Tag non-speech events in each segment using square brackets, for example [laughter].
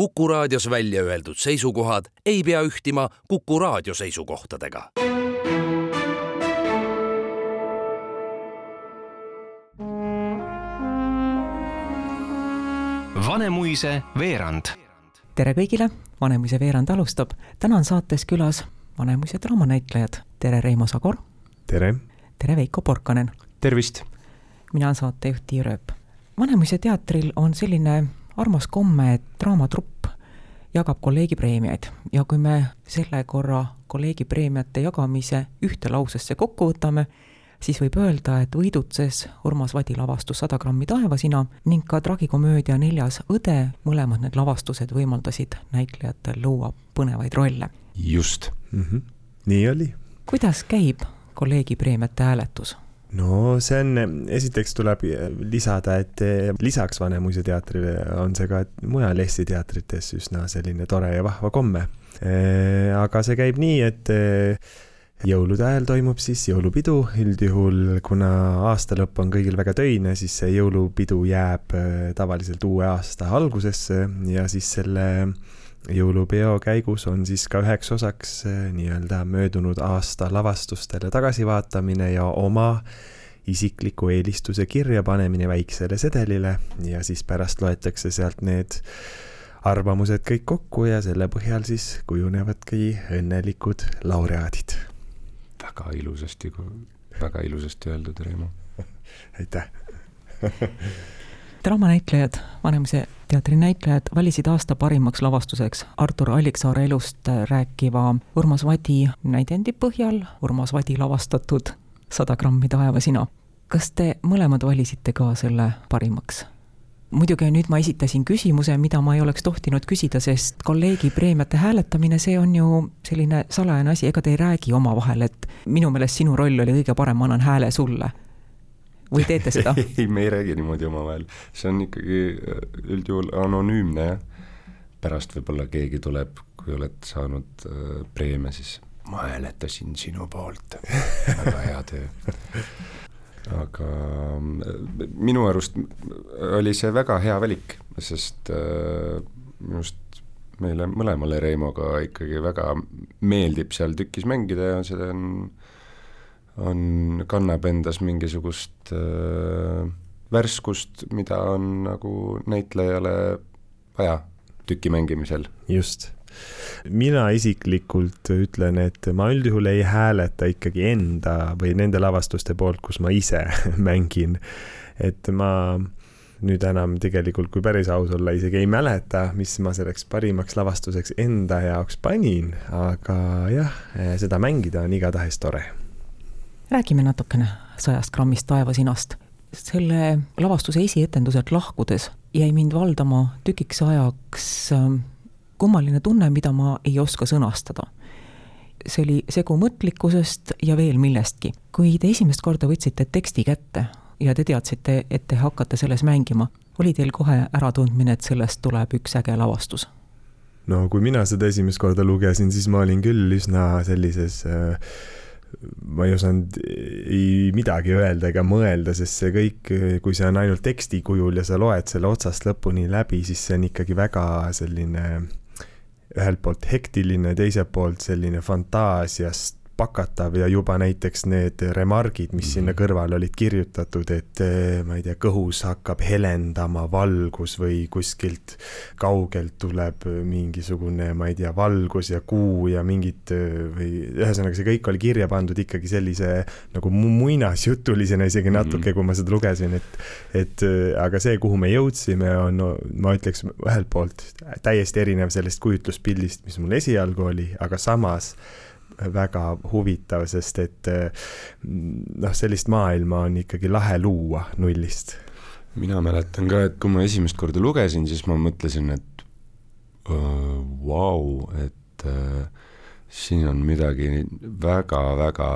Kuku raadios välja öeldud seisukohad ei pea ühtima Kuku raadio seisukohtadega. Vanemuise veerand. tere kõigile, Vanemuise veerand alustab. täna on saates külas Vanemuise draamanäitlejad. tere, Reimo Sagor. tere. tere, Veiko Porkanen. tervist. mina olen saatejuht Tiia Rööp. Vanemuise teatril on selline armas komme, et draamatrupp jagab kolleegipreemiaid ja kui me selle korra kolleegipreemiate jagamise ühte lausesse kokku võtame, siis võib öelda, et võidutses Urmas Vadi lavastus Sada grammi taevasina ning ka tragikomöödia Neljas õde, mõlemad need lavastused võimaldasid näitlejatel luua põnevaid rolle. just mm, -hmm. nii oli. kuidas käib kolleegipreemiate hääletus? No see on, esiteks tuleb lisada, et lisaks Vanemuise teatrile on see ka mujal Eesti teatrites üsna selline tore ja vahva komme. aga see käib nii, et jõulude ajal toimub siis jõulupidu, üldjuhul kuna aasta lõpp on kõigil väga töine, siis see jõulupidu jääb tavaliselt uue aasta algusesse ja siis selle jõulupeo käigus on siis ka üheks osaks nii-öelda möödunud aasta lavastustele tagasivaatamine ja oma isikliku eelistuse kirjapanemine väiksele sedelile ja siis pärast loetakse sealt need arvamused kõik kokku ja selle põhjal siis kujunevadki õnnelikud laureaadid. väga ilusasti, väga ilusasti öeldud, Reimo. aitäh draamanäitlejad, Vanemuise teatri näitlejad valisid aasta parimaks lavastuseks Artur Alliksaare elust rääkiva Urmas Vadi näidendi põhjal Urmas Vadi lavastatud Sada grammi taevasina. kas te mõlemad valisite ka selle parimaks? muidugi nüüd ma esitasin küsimuse, mida ma ei oleks tohtinud küsida, sest kolleegi preemiate hääletamine, see on ju selline salajane asi, ega te ei räägi omavahel, et minu meelest sinu roll oli kõige parem, ma annan hääle sulle või teete seda [laughs] ei, me ei räägi niimoodi omavahel, see on ikkagi äh, üldjuhul anonüümne jah. pärast võib-olla keegi tuleb, kui oled saanud äh, preemia, siis ma hääletasin sinu poolt, väga hea töö. aga äh, minu arust oli see väga hea valik, sest äh, minu arust meile mõlemale Reimoga ikkagi väga meeldib seal tükis mängida ja see on on, kannab endas mingisugust äh, värskust, mida on nagu näitlejale vaja tüki mängimisel. just. mina isiklikult ütlen, et ma üldjuhul ei hääleta ikkagi enda või nende lavastuste poolt, kus ma ise [laughs] mängin. et ma nüüd enam tegelikult, kui päris aus olla, isegi ei mäleta, mis ma selleks parimaks lavastuseks enda jaoks panin, aga jah, seda mängida on igatahes tore räägime natukene sajast grammist taevasinast. selle lavastuse esietenduselt lahkudes jäi mind valdama tükiks ajaks ähm, kummaline tunne, mida ma ei oska sõnastada. see oli segu mõtlikkusest ja veel millestki. kui te esimest korda võtsite teksti kätte ja te teadsite, et te hakkate selles mängima, oli teil kohe äratundmine, et sellest tuleb üks äge lavastus? no kui mina seda esimest korda lugesin, siis ma olin küll üsna sellises äh, ma ei osanud ei midagi öelda ega mõelda, sest see kõik, kui see on ainult teksti kujul ja sa loed selle otsast lõpuni läbi, siis see on ikkagi väga selline ühelt poolt hektiline, teiselt poolt selline fantaasiast pakatav ja juba näiteks need remargid, mis sinna mhm. kõrvale olid kirjutatud, et eh, ma ei tea, kõhus hakkab helendama valgus või kuskilt kaugelt tuleb mingisugune, ma ei tea, valgus ja kuu ja mingid või ühesõnaga, see kõik oli kirja pandud ikkagi sellise nagu muinasjutulisena isegi natuke mm, -hmm. kui ma seda lugesin, et, et aga see, kuhu me jõudsime, on no,, ma ütleks ühelt poolt täiesti erinev sellest kujutluspildist, mis mul esialgu oli, aga samas väga huvitav, sest et noh, sellist maailma on ikkagi lahe luua nullist. mina mäletan ka, et kui ma esimest korda lugesin, siis ma mõtlesin, et vau wow,, et äh, siin on midagi väga-väga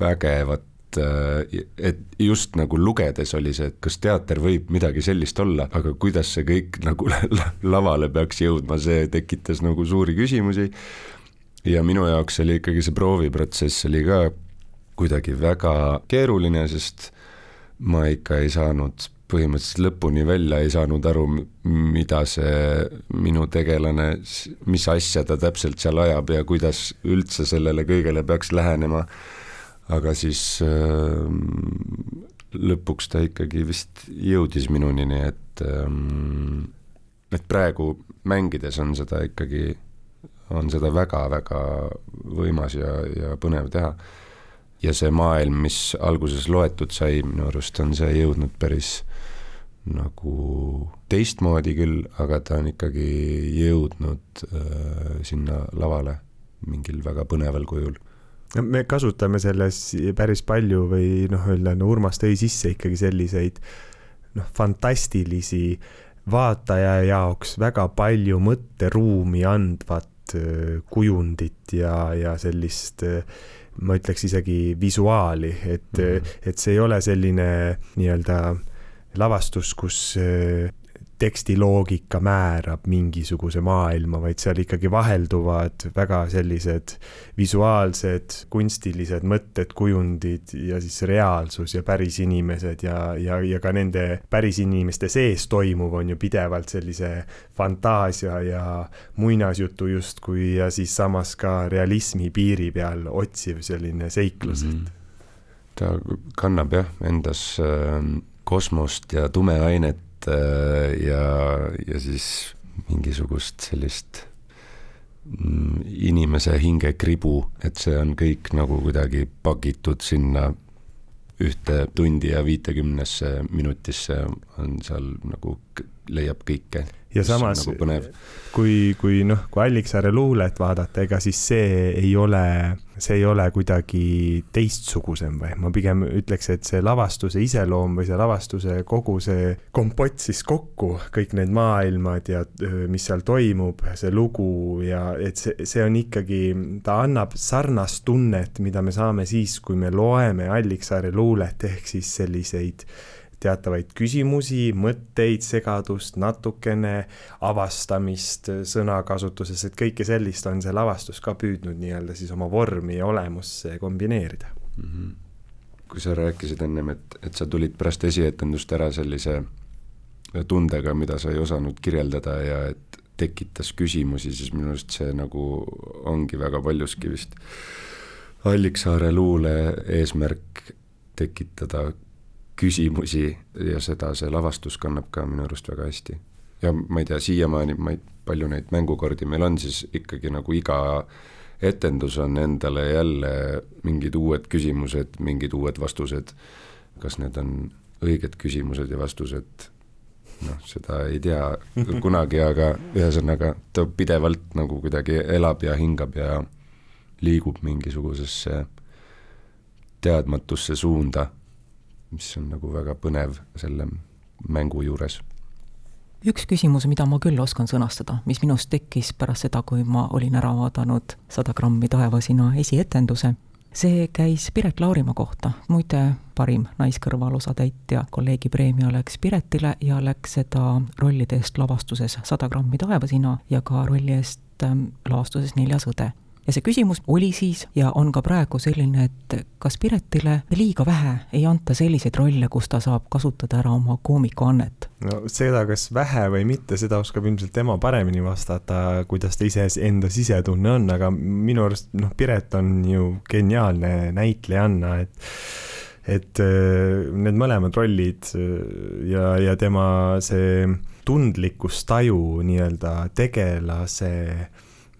vägevat et just nagu lugedes oli see, et kas teater võib midagi sellist olla, aga kuidas see kõik nagu [laughs] lavale peaks jõudma, see tekitas nagu suuri küsimusi ja minu jaoks oli ikkagi see prooviprotsess oli ka kuidagi väga keeruline, sest ma ikka ei saanud põhimõtteliselt lõpuni välja ei saanud aru, mida see minu tegelane, mis asja ta täpselt seal ajab ja kuidas üldse sellele kõigele peaks lähenema. aga siis äh, lõpuks ta ikkagi vist jõudis minuni, nii et äh, et praegu mängides on seda ikkagi, on seda väga-väga võimas ja, ja põnev teha. ja see maailm, mis alguses loetud sai, minu arust on see jõudnud päris nagu teistmoodi küll, aga ta on ikkagi jõudnud äh, sinna lavale mingil väga põneval kujul no me kasutame selles päris palju või noh, öelda no Urmas tõi sisse ikkagi selliseid noh, fantastilisi vaataja jaoks väga palju mõtteruumi andvat kujundit ja, ja sellist äh, ma ütleks isegi visuaali, et mm, -hmm. et see ei ole selline nii-öelda lavastus, kus äh, tekstiloogika määrab mingisuguse maailma, vaid seal ikkagi vahelduvad väga sellised visuaalsed, kunstilised mõtted, kujundid ja siis reaalsus ja päris inimesed ja, ja, ja ka nende päris inimeste sees toimuv on ju pidevalt sellise fantaasia ja muinasjutu justkui ja siis samas ka realismi piiri peal otsiv selline seiklus mm. -hmm. ta kannab jah endas äh kosmost ja tumeainet ja, ja siis mingisugust sellist mm, inimese hingekribu, et see on kõik nagu kuidagi pakitud sinna ühte tundi ja viitekümnesse minutisse on seal nagu leiab kõike. ja samas nagu, kui, kui noh, kui Alliksaare luulet vaadata, ega siis see ei ole, see ei ole kuidagi teistsugusem või ma pigem ütleks, et see lavastuse iseloom või see lavastuse kogu see kompott siis kokku, kõik need maailmad ja mis seal toimub, see lugu ja et see, see on ikkagi, ta annab sarnast tunnet, mida me saame siis, kui me loeme Alliksaare luulet, ehk siis selliseid teatavaid küsimusi, mõtteid, segadust, natukene avastamist sõnakasutuses, et kõike sellist on see lavastus ka püüdnud nii-öelda siis oma vormi ja olemusse kombineerida mm. -hmm. kui sa rääkisid ennem, et, et sa tulid pärast esietendust ära sellise tundega, mida sa ei osanud kirjeldada ja et tekitas küsimusi, siis minu arust see nagu ongi väga paljuski vist Alliksaare luule eesmärk tekitada küsimusi ja seda see lavastus kannab ka minu arust väga hästi. ja ma ei tea, siiamaani ma ei, palju neid mängukordi meil on, siis ikkagi nagu iga etendus on endale jälle mingid uued küsimused, mingid uued vastused. kas need on õiged küsimused ja vastused, noh, seda ei tea kunagi, aga ühesõnaga ta pidevalt nagu kuidagi elab ja hingab ja liigub mingisugusesse teadmatusse suunda mis on nagu väga põnev selle mängu juures. üks küsimus, mida ma küll oskan sõnastada, mis minust tekkis pärast seda, kui ma olin ära vaadanud Sada grammi taevasina esietenduse, see käis Piret Laurimaa kohta, muide parim naiskõrvalosatäitja kolleegi preemia läks Piretile ja läks seda rollide eest lavastuses Sada grammi taevasina ja ka rolli eest ähm, lavastuses Neljas õde ja see küsimus oli siis ja on ka praegu selline, et kas Piretile liiga vähe ei anta selliseid rolle, kus ta saab kasutada ära oma koomikuannet? no seda, kas vähe või mitte, seda oskab ilmselt tema paremini vastata, kuidas ta ise enda sisetunne on, aga minu arust noh, Piret on ju geniaalne näitlejanna, et et äh, need mõlemad rollid äh, ja, ja tema see tundlikkustaju nii-öelda tegelase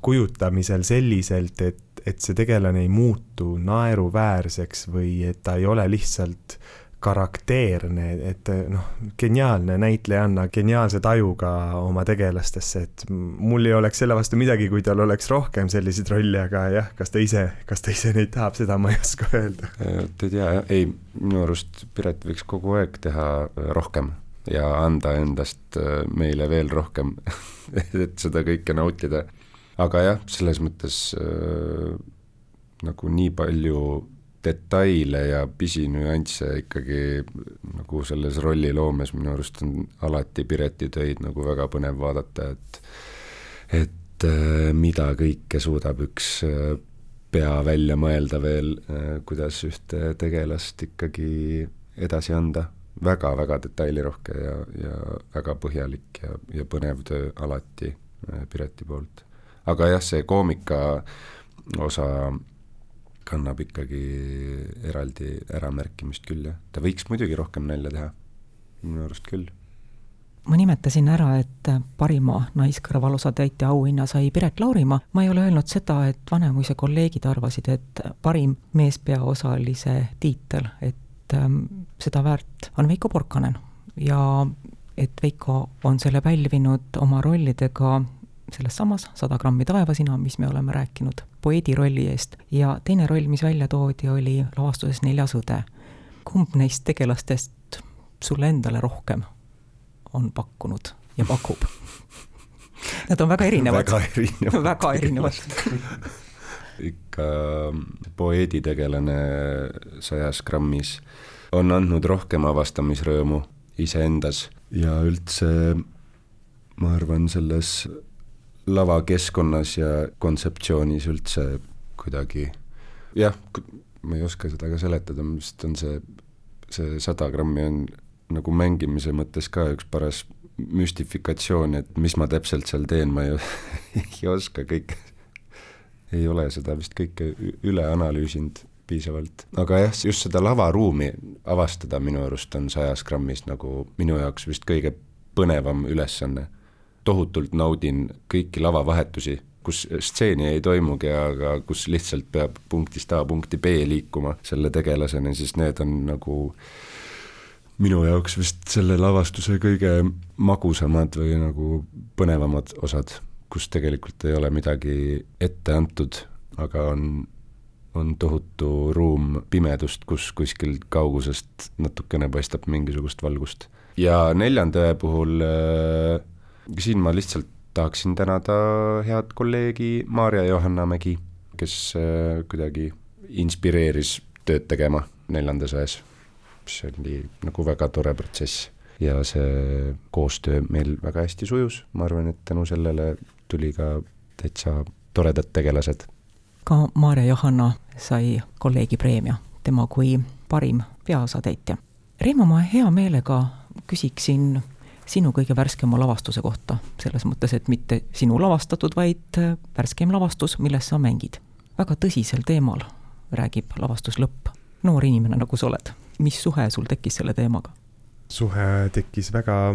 kujutamisel selliselt, et, et see tegelane ei muutu naeruväärseks või et ta ei ole lihtsalt karakteerne, et noh, geniaalne näitlejanna, geniaalse tajuga oma tegelastesse, et mul ei oleks selle vastu midagi, kui tal oleks rohkem selliseid rolle, aga jah, kas ta ise, kas ta ise neid tahab, seda ma ei oska öelda. et ei tea jah, ei, minu arust Piret võiks kogu aeg teha rohkem ja anda endast meile veel rohkem [laughs] et seda kõike nautida aga jah, selles mõttes äh, nagu nii palju detaile ja pisinüansse ikkagi nagu selles rolliloomes minu arust on alati Pireti töid nagu väga põnev vaadata, et et äh, mida kõike suudab üks äh, pea välja mõelda veel äh,, kuidas ühte tegelast ikkagi edasi anda väga-väga detailirohke ja, ja väga põhjalik ja, ja põnev töö alati äh, Pireti poolt. Aga jah, see koomika osa kannab ikkagi eraldi äramärkimist küll, jah. ta võiks muidugi rohkem nalja teha, minu arust küll. Ma nimetasin ära, et parima naiskõrvalusatäitja auhinna sai Piret Laurimaa, ma ei ole öelnud seda, et Vanemuise kolleegid arvasid, et parim meespeaosalise tiitel, et ähm, seda väärt on Veiko Porkanen. Ja et Veiko on selle pälvinud oma rollidega selles samas Sada grammi taevasina, mis me oleme rääkinud, poeedi rolli eest, ja teine roll, mis välja toodi, oli lavastuses Neljas õde. kumb neist tegelastest sulle endale rohkem on pakkunud ja pakub? [laughs] Nad on väga erinevad. väga erinevad. [laughs] väga erinevad [laughs] ikka poeeditegelane sajas grammis on andnud rohkem avastamisrõõmu iseendas ja üldse ma arvan, selles lavakeskkonnas ja kontseptsioonis üldse kuidagi jah, ma ei oska seda ka seletada, vist on see, see sada grammi on nagu mängimise mõttes ka üks paras müstifikatsioon, et mis ma täpselt seal teen, ma ei, [laughs] ei oska kõike, ei ole seda vist kõike üle analüüsinud piisavalt. aga jah, just seda lavaruumi avastada minu arust on sajas grammis nagu minu jaoks vist kõige põnevam ülesanne tohutult naudin kõiki lavavahetusi, kus stseeni ei toimugi, aga kus lihtsalt peab punktist A punkti B liikuma selle tegelaseni, siis need on nagu minu jaoks vist selle lavastuse kõige magusamad või nagu põnevamad osad, kus tegelikult ei ole midagi ette antud, aga on, on tohutu ruum pimedust, kus kuskil kaugusest natukene paistab mingisugust valgust. ja neljanda puhul äh, siin ma lihtsalt tahaksin tänada head kolleegi Maarja Johanna Mägi, kes äh, kuidagi inspireeris tööd tegema neljandas ões, mis oli nagu väga tore protsess ja see koostöö meil väga hästi sujus, ma arvan, et tänu sellele tuli ka täitsa toredad tegelased. ka Maarja Johanna sai kolleegi preemia, tema kui parim peaosatäitja. Reimo, ma hea meelega küsiksin sinu kõige värskema lavastuse kohta, selles mõttes, et mitte sinu lavastatud, vaid äh, värskeim lavastus, milles sa mängid. väga tõsisel teemal räägib lavastus Lõpp. noor inimene, nagu sa oled, mis suhe sul tekkis selle teemaga? suhe tekkis väga,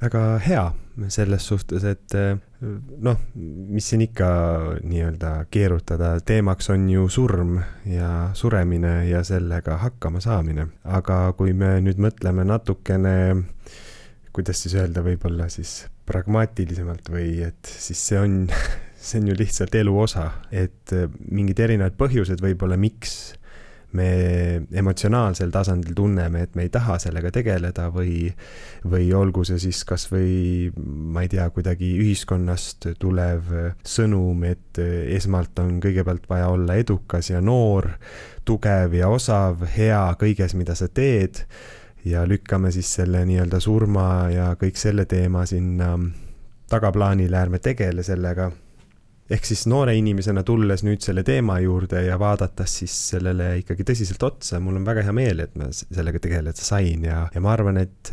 väga hea selles suhtes, et äh, noh, mis siin ikka nii-öelda keerutada, teemaks on ju surm ja suremine ja sellega hakkama saamine. aga kui me nüüd mõtleme natukene äh, kuidas siis öelda, võib-olla siis pragmaatilisemalt või et siis see on, [laughs] see on ju lihtsalt elu osa, et äh, mingid erinevad põhjused võib-olla, miks me emotsionaalsel tasandil tunneme, et me ei taha sellega tegeleda või, või olgu see siis kasvõi, ma ei tea, kuidagi ühiskonnast tulev sõnum, et esmalt on kõigepealt vaja olla edukas ja noor, tugev ja osav, hea kõiges, mida sa teed ja lükkame siis selle nii-öelda surma ja kõik selle teema sinna tagaplaanile, ärme tegele sellega. ehk siis noore inimesena tulles nüüd selle teema juurde ja vaadates siis sellele ikkagi tõsiselt otsa, mul on väga hea meel, et ma sellega tegeleda sain ja, ja ma arvan, et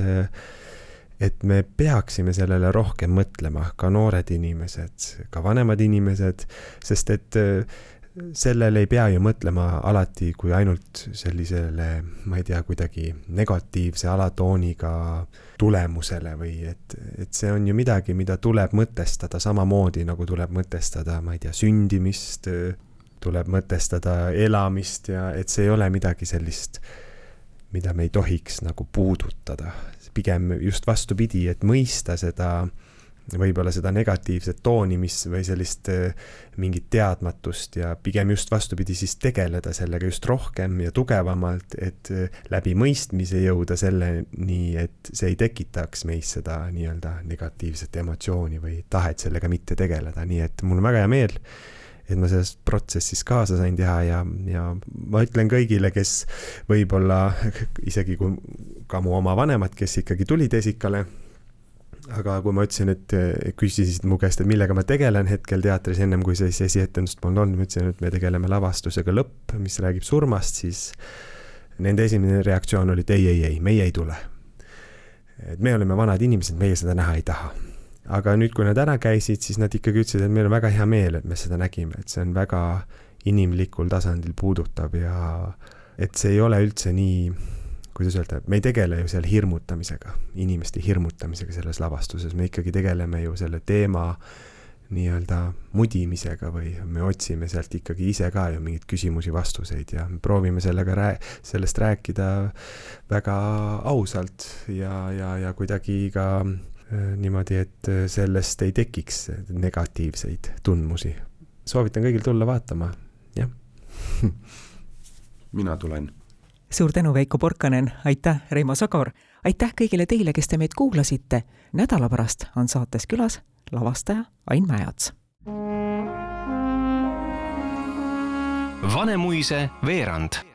et me peaksime sellele rohkem mõtlema, ka noored inimesed, ka vanemad inimesed, sest et sellele ei pea ju mõtlema alati kui ainult sellisele, ma ei tea, kuidagi negatiivse alatooniga tulemusele või et, et see on ju midagi, mida tuleb mõtestada samamoodi nagu tuleb mõtestada, ma ei tea, sündimist, tuleb mõtestada elamist ja et see ei ole midagi sellist, mida me ei tohiks nagu puudutada. pigem just vastupidi, et mõista seda võib-olla seda negatiivset tooni, mis või sellist äh, mingit teadmatust ja pigem just vastupidi, siis tegeleda sellega just rohkem ja tugevamalt, et äh, läbi mõistmise jõuda selleni, et see ei tekitaks meis seda nii-öelda negatiivset emotsiooni või tahet sellega mitte tegeleda, nii et mul on väga hea meel, et ma selles protsessis kaasa sain teha ja, ja ma ütlen kõigile, kes võib-olla [laughs] isegi kui ka mu oma vanemad, kes ikkagi tulid esikale aga kui ma ütlesin, et küsisid mu käest, et millega ma tegelen hetkel teatris, ennem kui siis esietendust polnud olnud, ma ütlesin, et me tegeleme lavastusega Lõpp, mis räägib surmast, siis Nende esimene reaktsioon oli, et ei, ei, ei, meie ei tule. et me oleme vanad inimesed, meie seda näha ei taha. aga nüüd, kui nad ära käisid, siis nad ikkagi ütlesid, et meil on väga hea meel, et me seda nägime, et see on väga inimlikul tasandil puudutav ja et see ei ole üldse nii, kuidas öelda, me ei tegele ju seal hirmutamisega, inimeste hirmutamisega selles lavastuses, me ikkagi tegeleme ju selle teema nii-öelda mudimisega või me otsime sealt ikkagi ise ka ju mingeid küsimusi-vastuseid ja proovime sellega rää-, sellest rääkida väga ausalt ja, ja, ja kuidagi ka äh, niimoodi, et sellest ei tekiks negatiivseid tundmusi. soovitan kõigil tulla vaatama, jah [laughs] mina tulen. Suur tänu, Veiko Porkanen, aitäh, Reimo Sagor, aitäh kõigile teile, kes te meid kuulasite. nädala pärast on saates külas lavastaja Ain Mäeots. Vanemuise veerand